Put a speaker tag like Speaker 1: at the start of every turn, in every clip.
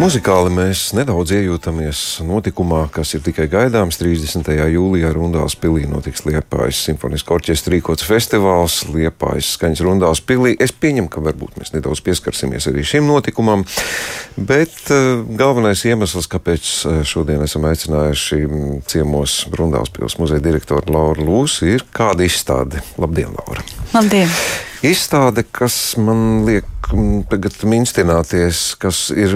Speaker 1: Muzikāli mēs nedaudz iejūtamies notikumā, kas ir tikai gaidāms. 30. jūlijā Rundāls pilī notiks Liepājas simfoniskā orķestra rīkots festivāls Liepājas skaņas Rundāls pilī. Es pieņemu, ka varbūt mēs nedaudz pieskarsimies arī šim notikumam, bet uh, galvenais iemesls, kāpēc eh, šodien esam aicinājuši ciemos Rundāls pils muzeja direktoru Lauru Lūsu, ir kāda izstāde. Labdien, Laura!
Speaker 2: Labdien!
Speaker 1: Izstāde, kas man liek tagad minstināties, kas ir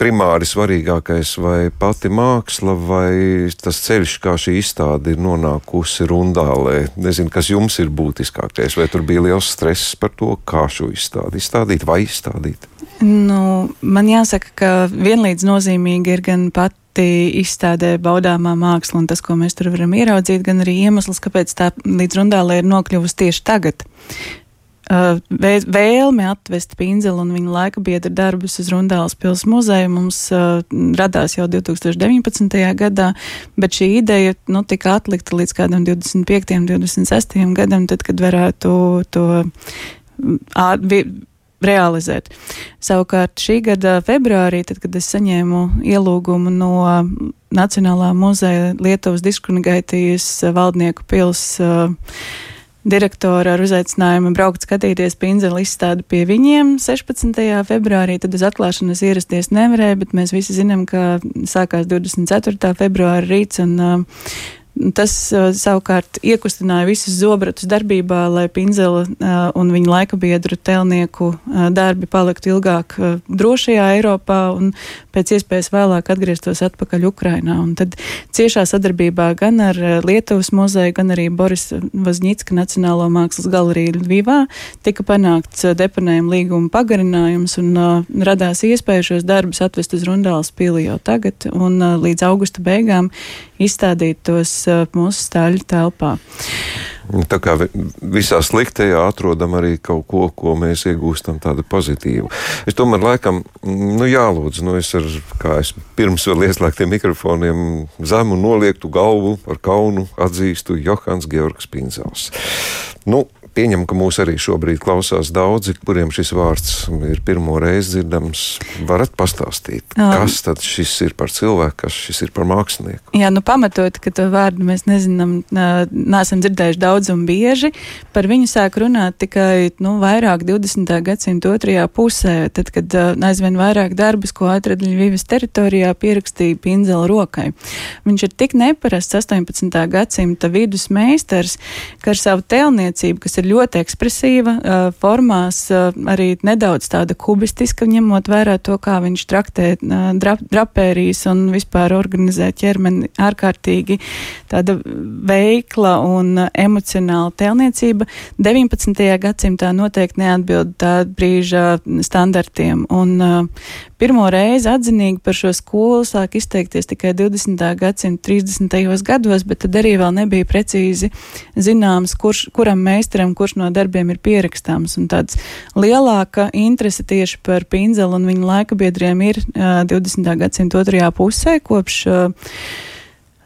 Speaker 1: primāri svarīgākais, vai pati māksla, vai tas ceļš, kā šī izstāde ir nonākusi rundālē. Nezinu, kas jums ir būtiskākais, vai tur bija liels stress par to, kā šo izstādi izstādīt vai izstādīt.
Speaker 2: Nu, man jāsaka, ka vienlīdz nozīmīgi ir gan pat izstādē baudāmā māksla un tas, ko mēs tur varam ieraudzīt, gan arī iemesls, kāpēc tā līdz rundālē ir nokļuvusi tieši tagad. Uh, vēlme atvest pinzeli un viņa laika biedra darbus uz Rundāles pils muzeju mums uh, radās jau 2019. gadā, bet šī ideja nu, tika atlikta līdz kādam 25. un 26. gadam, tad, kad varētu to ātri realizēt. Savukārt šī gada februārī, tad, kad es saņēmu ielūgumu no Nacionālā muzeja Lietuvas diskronigaitijas valdnieku pils uh, direktora ar uzaicinājumu braukt skatīties pinzeli izstādi pie viņiem 16. februārī. Tad uz atklāšanas ierasties nevarēja, bet mēs visi zinām, ka sākās 24. februāra rīts un uh, Tas uh, savukārt iekustināja visus zobratus darbībā, lai Pinzela uh, un viņa laika biedru telnieku uh, darbi paliktu ilgāk drošajā Eiropā un pēc iespējas vēlāk atgrieztos atpakaļ Ukrainā. Un tad ciešā sadarbībā gan ar Lietuvas muzeju, gan arī Boris Vazņicka Nacionālo mākslas galeriju Ļvivā tika panākts deponējuma līguma pagarinājums un uh, radās iespēja šos darbus atvest uz Rundāls pili jau tagad un uh, līdz augusta beigām izstādīt tos mūsu stāļu telpā.
Speaker 1: Tā kā visā sliktajā atrodam arī kaut ko, ko mēs iegūstam tādu pozitīvu. Es tomēr laikam, nu jālūdzu, nu es ar, kā es pirms vēl ieslēgtiem mikrofoniem zemu noliektu galvu ar kaunu atzīstu Johans Georgs Pinzels. Nu, pieņemu, ka mūs arī šobrīd klausās daudzi, kuriem šis vārds ir pirmo reizi dzirdams. Varat pastāstīt, um, kas tad šis ir par cilvēku, kas šis ir par mākslinieku?
Speaker 2: Jā, nu pamatot, ka to vārdu mēs nezinām, neesam dzirdējuši daudz un bieži. Par viņu sāk runāt tikai nu, vairāk 20. gadsimta otrajā pusē, tad, kad aizvien vairāk darbus, ko atrada Ļuvijas teritorijā, pierakstīja Pinzela rokai. Viņš ir tik neparasts 18. gadsimta vidus meistars, ka ar savu tēlniecību, kas ir ļoti ekspresīva, formās arī nedaudz tāda kubistiska, ņemot vērā to, kā viņš traktē uh, dra drapērijas un vispār organizē ķermeni ārkārtīgi tāda veikla un emocionāla tēlniecība. 19. gadsimtā noteikti neatbild tā brīža standartiem. Un, Pirmo reizi atzinīgi par šo skolu sāk izteikties tikai 20. gadsimta 30. gados, bet tad arī vēl nebija precīzi zināms, kurš, kuram meistaram kurš no darbiem ir pierakstāms. Un tāds lielāka interese tieši par Pinzelu un viņa laika biedriem ir uh, 20. gadsimta otrajā pusē, kopš uh,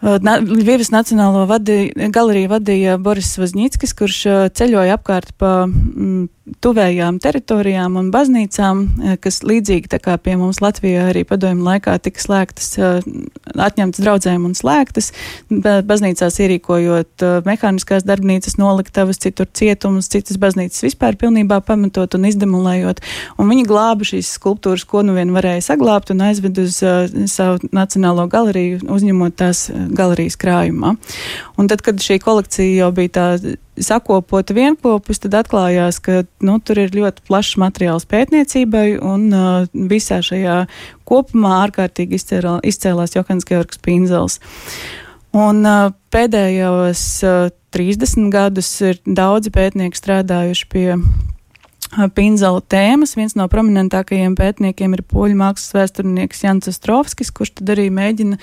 Speaker 2: Ļuvijas Nacionālo vadi, galeriju vadīja Boris Vazņickis, kurš ceļoja apkārt pa mm, tuvējām teritorijām un baznīcām, kas līdzīgi tā kā pie mums Latvijā arī padomju laikā tika slēgtas, atņemtas draudzēm un slēgtas, baznīcās ierīkojot mehāniskās darbnīcas, noliktavas, citur cietumus, citas baznīcas vispār pilnībā pamatot un izdemolējot. Un viņi glāba šīs skulptūras, ko nu vien varēja saglābt un aizved uz savu nacionālo galeriju, uzņemot tās galerijas krājumā. Un tad, kad šī kolekcija jau bija tā sakopota vienopus, tad atklājās, ka nu, tur ir ļoti plašs materiāls pētniecībai, un uh, visā šajā kopumā ārkārtīgi izcēlā, izcēlās Johans Georgs Pinzels. Un uh, pēdējos uh, 30 gadus ir daudzi pētnieki strādājuši pie Pinzela tēmas. Viens no prominentākajiem pētniekiem ir poļu mākslas vēsturnieks Jans Ostrovskis, kurš tad arī mēģina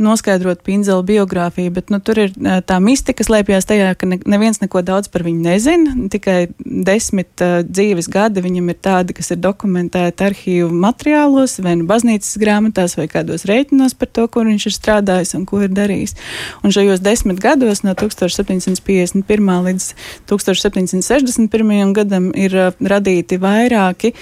Speaker 2: noskaidrot Pinzela biogrāfiju, bet nu, tur ir tā mistika slēpjas tajā, ka ne, neviens neko daudz par viņu nezina. Tikai desmit uh, dzīves gadi viņam ir tādi, kas ir dokumentēti arhīvu materiālos, vai nu baznīcas grāmatās, vai kādos rēķinos par to, kur viņš ir strādājis un ko ir darījis. Un šajos desmit gados, no 1751. līdz 1761. gadam, ir uh, radīti vairāki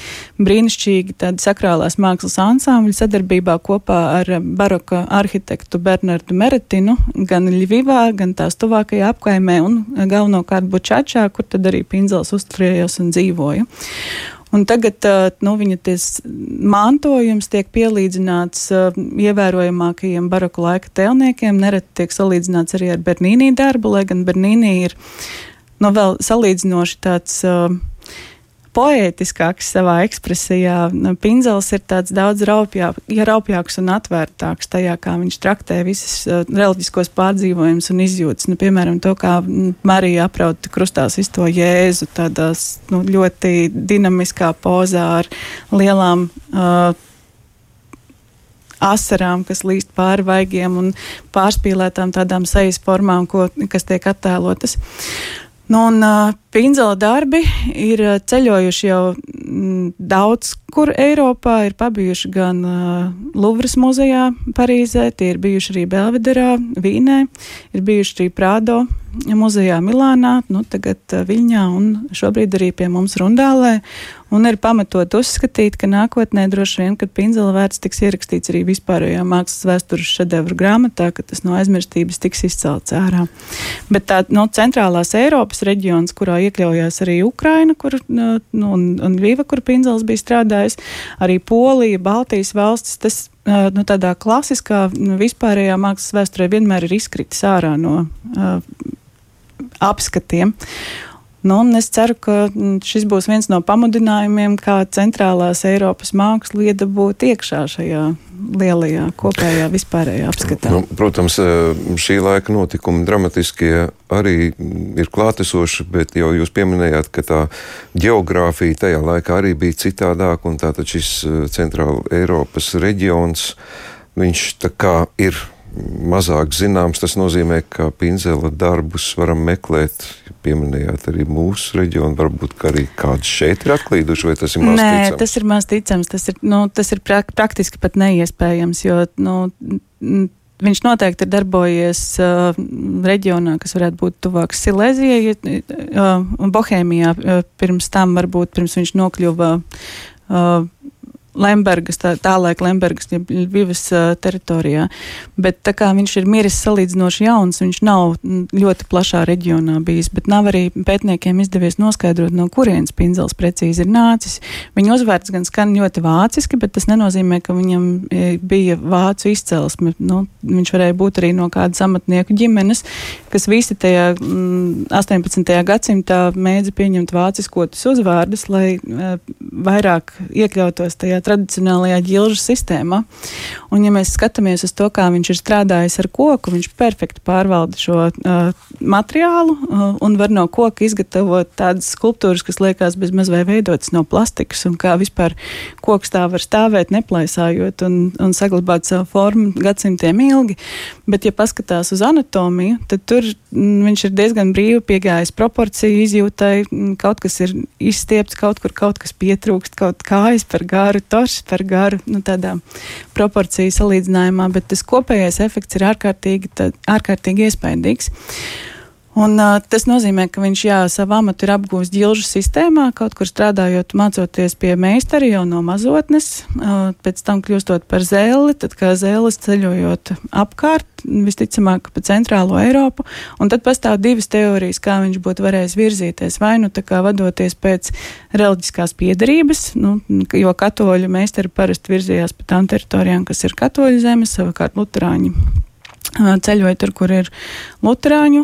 Speaker 2: brīnišķīgi sakrālās mākslas ansambļi sadarbībā kopā ar baroka arhitektu Bernardu Meretinu, gan Ļivivā, gan tās tuvākajā apkaimē un galvenokārt Bučačā, kur tad arī Pinzels uzturējās un dzīvoja. Un tagad nu, viņa mantojums tiek pielīdzināts ievērojamākajiem baroku laika tēlniekiem. Nereti tiek salīdzināts arī ar Bernīnī darbu, lai gan Bernīnī ir nu, vēl salīdzinoši tāds. Uh, poētiskāks savā ekspresijā. Pinzels ir tāds daudz raupjāk, ja raupjāks un atvērtāks tajā, kā viņš traktē visas uh, reliģiskos pārdzīvojumus un izjūtas. Nu, piemēram, to, kā Marija aprauta krustās izto Jēzu tādās nu, ļoti dinamiskā pozā ar lielām. Uh, asarām, kas līst pāri vaigiem un pārspīlētām tādām sejas formām, ko, kas tiek attēlotas. Nu, un uh, Pinzela darbi ir ceļojuši jau mm, daudz kur Eiropā, ir pabijuši gan uh, Luvras muzejā Parīzē, tie ir bijuši arī Belvederā, Vīnē, ir bijuši arī Prādo muzejā Milānā, nu tagad uh, Viļņā un šobrīd arī pie mums Rundālē. Un ir pamatot uzskatīt, ka nākotnē droši vien, kad Pinzela vērts tiks ierakstīts arī vispārējā mākslas vēstures šedevru grāmatā, ka tas no aizmirstības tiks izcelts ārā. Bet tā no centrālās Eiropas reģions, kurā iekļaujās arī Ukraina, kur, nu, un, un Līva, kur Pinzels bija strādājis, arī Polija, Baltijas valstis, tas nu, tādā klasiskā nu, vispārējā mākslas vēsturē vienmēr ir izkritis ārā no uh, apskatiem. Nu, es ceru, ka mm, šis būs viens no pamudinājumiem, kā centrālās Eiropas mākslu iedabūt iekšā šajā lielajā kopējā vispārējā apskatā. Nu,
Speaker 1: protams, eh, šī laika notikumi dramatiskie arī ir klātesoši, bet jau jūs pieminējāt, ka tā geogrāfija tajā laikā arī bija citādāka, un tātad šis eh, centrāla Eiropas reģions, viņš tā kā ir mazāk zināms. Tas nozīmē, ka pinzela darbus varam meklēt. Pieminējāt arī mūsu reģionu, varbūt arī kāds šeit ir atklīduši, vai tas ir maz
Speaker 2: Nē,
Speaker 1: ticams?
Speaker 2: tas ir maz ticams. Tas ir, nu, tas ir pra praktiski pat neiespējams, jo nu, viņš noteikti ir darbojies uh, reģionā, kas varētu būt tuvāks Silēzijai, uh, un Bohēmijā uh, pirms tam, varbūt pirms viņš nokļuva. Uh, Lembergas, tā, tālaik Lembergas, ja Ļuvijas uh, teritorijā. Bet tā kā viņš ir miris salīdzinoši jauns, viņš nav ļoti plašā reģionā bijis, bet nav arī pētniekiem izdevies noskaidrot, no kurienes pinzels precīzi ir nācis. Viņa uzvārds gan skan ļoti vāciski, bet tas nenozīmē, ka viņam bija vācu izcelsme. Nu, viņš varēja būt arī no kādas amatnieku ģimenes, kas visi tajā mm, 18. gadsimtā mēdza pieņemt vāciskotus uzvārdus, lai uh, vairāk iekļautos tajā tradicionālajā ģilžu sistēmā. Un, ja mēs skatāmies uz to, kā viņš ir strādājis ar koku, viņš perfekti pārvalda šo uh, materiālu uh, un var no koka izgatavot tādas skulptūras, kas liekas bezmaz vai veidotas no plastikas, un kā vispār koks tā var stāvēt, neplaisājot un, un saglabāt savu formu gadsimtiem ilgi. Bet, ja paskatās uz anatomiju, tad tur mm, viņš ir diezgan brīvi piegājis proporciju izjūtai, mm, kaut kas ir izstiepts, kaut kur kaut kas pietrūkst, kaut kājas par garu, toršs par garu, nu, tādā proporciju salīdzinājumā, bet tas kopējais efekts ir ārkārtīgi, tā, ārkārtīgi iespaidīgs. Un, uh, tas nozīmē, ka viņš jā, savu amatu ir apgūlis ģilžu sistēmā, kaut kur strādājot, mācoties pie meistara jau no mazotnes, uh, pēc tam kļūstot par zēli, tad kā zēlis ceļojot apkārt, visticamāk pa centrālo Eiropu, un tad pastāv divas teorijas, kā viņš būtu varējis virzīties, vai nu tā kā vadoties pēc reliģiskās piedarības, nu, jo katoļu meistari parasti virzījās pa tām teritorijām, kas ir katoļu zemes, savukārt luterāņi ceļoja tur, kur ir Lutāņu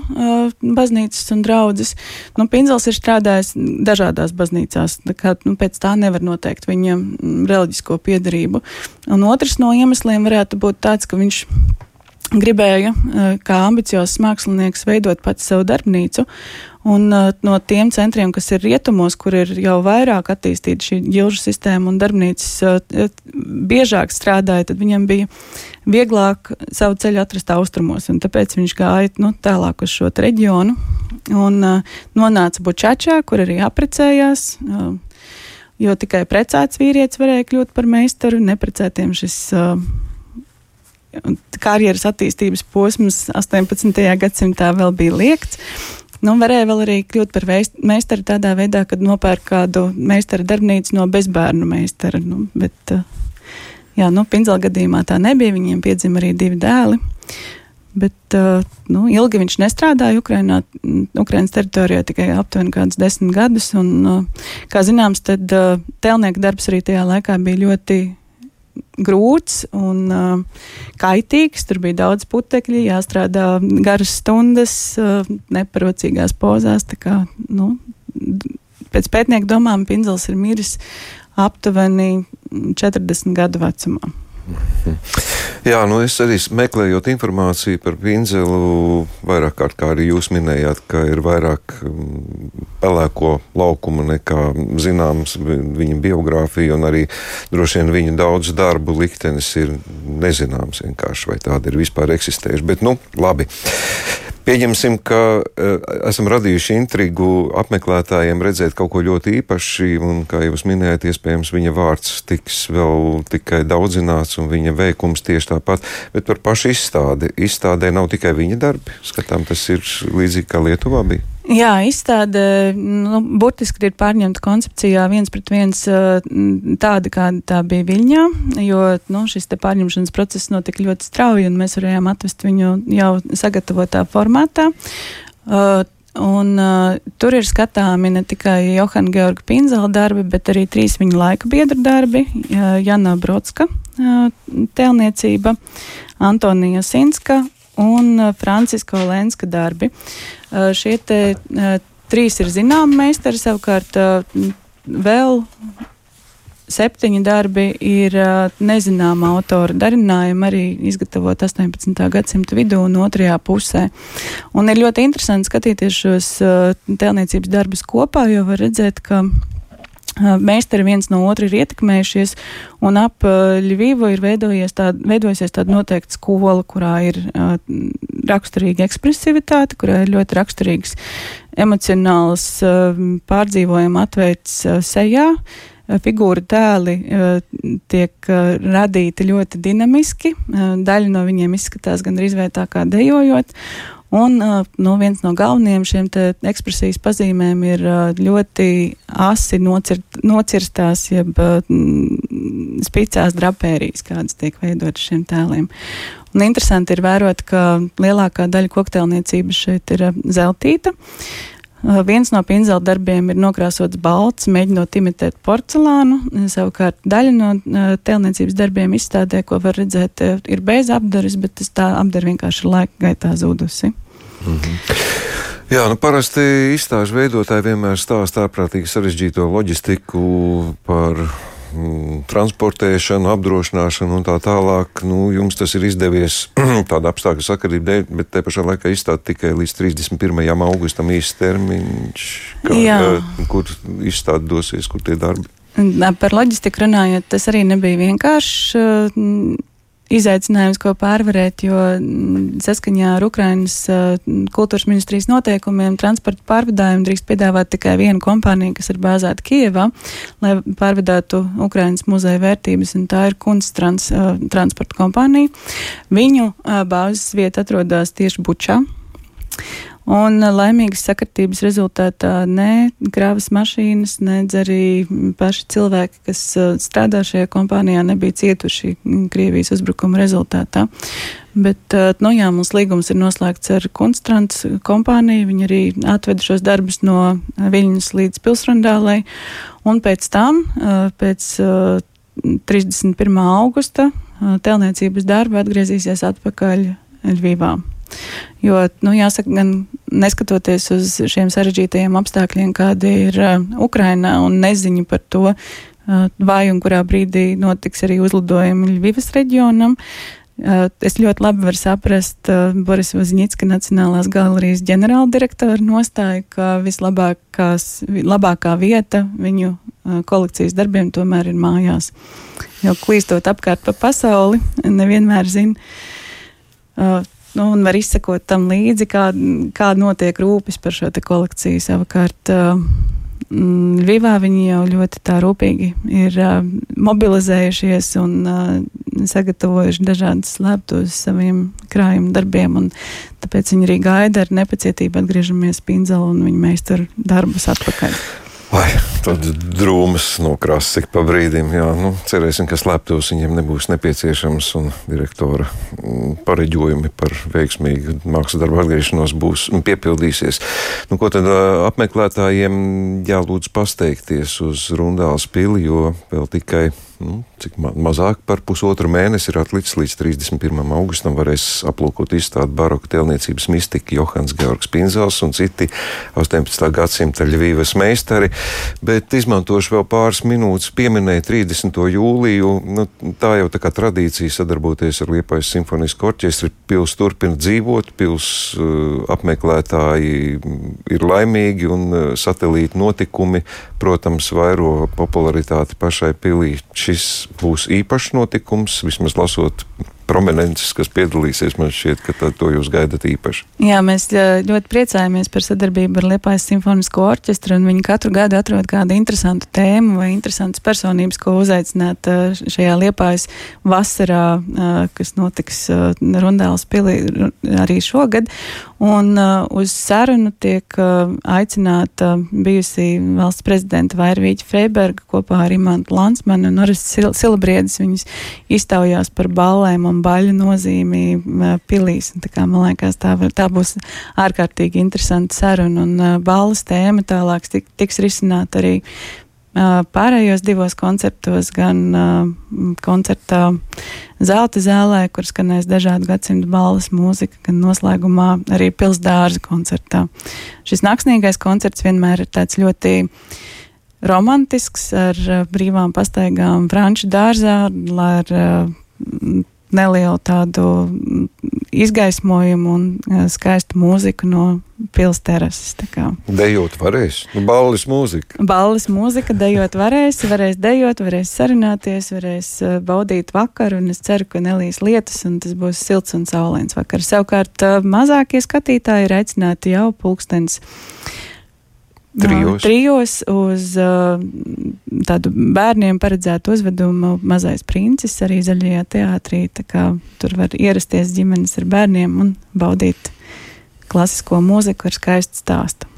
Speaker 2: baznīcas un draugas. Nu, Pinzels ir strādājis dažādās baznīcās, kā nu, pēc tā nevar noteikt viņa reliģisko piedarību. Un otrs no iemesliem varētu būt tāds, ka viņš gribēja, kā ambiciozs mākslinieks, veidot pats savu darbnīcu. Un uh, no tiem centriem, kas ir rietumos, kur ir jau vairāk attīstīta šī ģilžu sistēma un darbnīcas uh, biežāk strādāja, tad viņam bija vieglāk savu ceļu atrast austrumos. Tāpēc viņš gāja nu, tālāk uz šo reģionu un uh, nonāca Bučačā, kur arī aprecējās. Uh, jo tikai precēts vīrietis varēja kļūt par meistaru, neprecētiem šis. Uh, karjeras attīstības posms 18. gadsimtā vēl bija liekts. Nu, varēja vēl arī kļūt par meistaru tādā veidā, kad nopērk kādu meistara darbnīcu no bezbērnu meistara. Nu, bet, uh, jā, nu, Pinzela gadījumā tā nebija. Viņiem piedzima arī divi dēli. Bet uh, nu, ilgi viņš nestrādāja Ukrainā, Ukrainas teritorijā tikai aptuveni kādus desmit gadus. Un, uh, kā zināms, tad telnieka darbs arī tajā laikā bija ļoti grūts un uh, kaitīgs. Tur bija daudz putekļi, jāstrādā garas stundas, uh, neparocīgās pozās. Kā, nu, pēc pētnieku domām Pinzels ir miris aptuveni 40 gadu vecumā.
Speaker 1: Jā, nu es arī meklējot informāciju par Pinzelu, vairāk kārt, kā arī jūs minējāt, ka ir vairāk mm, pelēko laukumu nekā zināms viņa biogrāfija, un arī droši vien viņa daudz darbu liktenis ir nezināms vienkārši, vai tāda ir vispār eksistējuši. Bet, nu, labi. Pieņemsim, ka uh, esam radījuši intrigu apmeklētājiem redzēt kaut ko ļoti īpaši, un, kā jūs minējāt, iespējams, viņa vārds tiks vēl tikai daudzināts, un viņa veikums tieši tāpat. Bet par pašu izstādi. Izstādē nav tikai viņa darbi. Skatām, tas ir līdzīgi kā Lietuvā bija.
Speaker 2: Jā, izstāde nu, burtiski ir pārņemta koncepcijā viens pret viens tāda, kāda tā bija Viļņā, jo nu, šis te pārņemšanas process notika ļoti strauji, un mēs varējām atvest viņu jau sagatavotā formātā. Uh, Un, uh, tur ir skatāmi ne tikai Johana Georga Pinzela darbi, bet arī trīs viņa laika biedru darbi uh, - Jana Brodska uh, tēlniecība, Antonija Sinska un uh, Francisko Lenska darbi. Uh, šie te uh, trīs ir zināmi meistari, savukārt vēl septiņi darbi ir nezināma autora darinājumi, arī izgatavot 18. gadsimta vidū un otrajā pusē. Un ir ļoti interesanti skatīties šos tēlniecības darbus kopā, jo var redzēt, ka meistari viens no otra ir ietekmējušies, un ap Ļuvīvu ir tād, veidojusies tāda noteikta skola, kurā ir uh, raksturīga ekspresivitāte, kurā ir ļoti raksturīgs emocionāls uh, pārdzīvojuma atveids uh, sejā. Figūra tēli tiek radīti ļoti dinamiski. Daļa no viņiem izskatās gandrīz vai tā kā dejojot. Un nu, viens no galvenajiem šiem ekspresijas pazīmēm ir ļoti asi nocirt, nocirstās, jeb spicās drapērijas, kādas tiek veidotas šiem tēliem. Un interesanti ir vērot, ka lielākā daļa koktelniecības šeit ir zeltīta. Viens no pinzela darbiem ir nokrāsots balts, mēģinot imitēt porcelānu. Savukārt daļa no tēlniecības darbiem izstādē, ko var redzēt, ir bez apdares, bet tā apdara vienkārši ir laika gaitā zudusi. -hmm.
Speaker 1: Jā, nu parasti izstāžu veidotāji vienmēr stāsta ārprātīgi sarežģīto loģistiku par transportēšanu, apdrošināšanu un tā tālāk. Nu, jums tas ir izdevies tāda apstākļu sakarība dēļ, bet te pašā laikā izstāt tikai līdz 31. augustam īsts termiņš, kā, kur izstāde dosies, kur tie darbi.
Speaker 2: Par loģistiku runājot, tas arī nebija vienkārši izaicinājums, ko pārvarēt, jo mm, saskaņā ar Ukrainas kultūras ministrijas noteikumiem transporta pārvadājumu drīkst piedāvāt tikai viena kompānija, kas ir bāzēta Kievā, lai pārvadātu Ukrainas muzeja vērtības, un tā ir Kunsttrans transporta kompānija. Viņu bāzes vieta atrodas tieši Bučā. Un eh, laimīgas sakritības rezultātā ne krāvas mašīnas, ne arī paši cilvēki, kas eh, strādā šajā kompānijā, nebija cietuši Krievijas uzbrukuma rezultātā. Bet, eh, nu jā, mums līgums ir noslēgts ar Kunstrants kompāniju. Viņi arī atveda šos darbus no Viļņas līdz Pilsrundālai. Un pēc tam, pēc 31. augusta, telniecības darbi atgriezīsies atpakaļ Ļvībā. Jo, nu, jāsaka, gan neskatoties uz šiem sarežģītajiem apstākļiem, kādi ir uh, Ukrainā un neziņa par to, uh, vai un kurā brīdī notiks arī uzlidojumi Ļuvivas reģionam, uh, es ļoti labi varu saprast Boris Vazņicka Nacionālās galerijas ģenerāldirektora nostāju, ka vislabākā vieta viņu kolekcijas darbiem tomēr ir mājās. Jo klīstot apkārt pa pasauli, nevienmēr zina. Nu, un var izsekot tam līdzi, kā, kā notiek rūpes par šo kolekciju. Savukārt, uh, mm, Ļuvā viņi jau ļoti tā rūpīgi ir uh, mobilizējušies un uh, sagatavojuši dažādas slēptos saviem krājuma darbiem, un tāpēc viņi arī gaida ar nepacietību atgriežamies Pinzelu un viņa meistaru darbus atpakaļ.
Speaker 1: Vai tādas drūmas nokrāsas ik pa brīdim. Jā, nu, cerēsim, ka slēptos viņiem nebūs nepieciešams un direktora mm, pareģojumi par veiksmīgu mākslas darbu atgriešanos būs un piepildīsies. Nu, ko tad apmeklētājiem jālūdz pasteikties uz Rundāls pili, jo vēl tikai nu, cik ma mazāk par pusotru mēnesi ir atlicis līdz 31. augustam, varēs aplūkot izstādi baroka tēlniecības mistika Johans Georgs Pinzels un citi 18. gadsimta Ļuvijas meistari. Bet izmantošu vēl pāris minūtes pieminēju 30. jūliju. Nu, tā jau tā kā tradīcija sadarboties ar Liepājas simfonisku orķestri. Pils turpina dzīvot, pils uh, apmeklētāji ir laimīgi un uh, satelīta notikumi, protams, vairo popularitāti pašai pilī šis būs īpašs notikums, vismaz lasot prominences, kas piedalīsies. Man šķiet, ka to jūs gaidat īpaši.
Speaker 2: Jā, mēs ļoti priecājamies par sadarbību ar Liepājas simfonisko orķestru, un viņi katru gadu atrod kādu interesantu tēmu vai interesantas personības, ko uzaicināt šajā Liepājas vasarā, kas notiks Rundēlas pilī arī šogad. Un uz sarunu tiek aicināta bijusī valsts prezidenta Vairvīķa Freiberga kopā ar Imantu Lansmanu un Oris Silabriedis. Viņas iztaujās par ballēm un un baļu nozīmi pilīs. Tā kā, man liekas, tā, var, tā būs ārkārtīgi interesanta saruna, un uh, balvas tēma tālāk tik, tiks risināta arī uh, pārējos divos koncertos, gan uh, koncertā Zelta zālē, kur skanēs dažādu gadsimtu balvas mūzika, gan noslēgumā arī pilsdārza koncertā. Šis naksnīgais koncerts vienmēr ir tāds ļoti romantisks ar brīvām pastaigām Franču dārzā, ar nelielu tādu izgaismojumu un uh, skaistu mūziku no pilsētas.
Speaker 1: Dejot varēs, nu, balles mūzika.
Speaker 2: Balles mūzika, dejot varēs, varēs dejot, varēs sarunāties, varēs uh, baudīt vakaru, un es ceru, ka nelīs lietus, un tas būs silts un saulains vakars. Savukārt uh, mazākie skatītāji ir aicināti jau pulkstens
Speaker 1: Trijos.
Speaker 2: Trijos uz tādu bērniem paredzētu uzvedumu Mazais princis arī zaļajā teātrī. Tur var ierasties ģimenes ar bērniem un baudīt klasisko mūziku ar skaistu stāstu.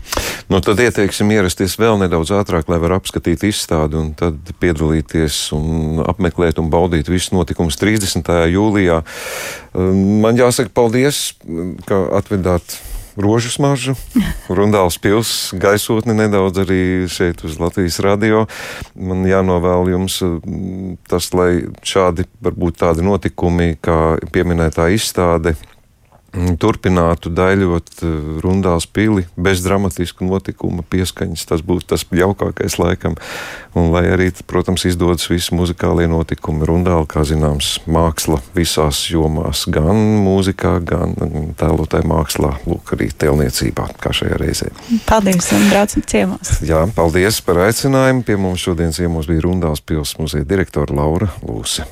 Speaker 1: Nu, tad ieteiksim ierasties vēl nedaudz ātrāk, lai varētu apskatīt izstādi un tad piedalīties un apmeklēt un baudīt visus notikumus 30. jūlijā. Man jāsaka paldies, ka atvedāt rožu smaržu, Rundāls pils gaisotni nedaudz arī šeit uz Latvijas radio. Man jānovēl jums tas, lai šādi varbūt tādi notikumi, kā pieminētā izstāde, turpinātu daļot eh, rundās pili bez dramatisku notikumu pieskaņas. Tas būtu tas jaukākais laikam. Un lai arī, protams, izdodas visi muzikālie notikumi. Rundāli, kā zināms, māksla visās jomās, gan mūzikā, gan tēlotāju mākslā, lūk, arī tēlniecībā, kā šajā reizē.
Speaker 2: Paldies, un braucam ciemos.
Speaker 1: Jā, paldies par aicinājumu. Pie mums šodien ciemos bija Rundāls pils muzeja direktora Laura Lūse.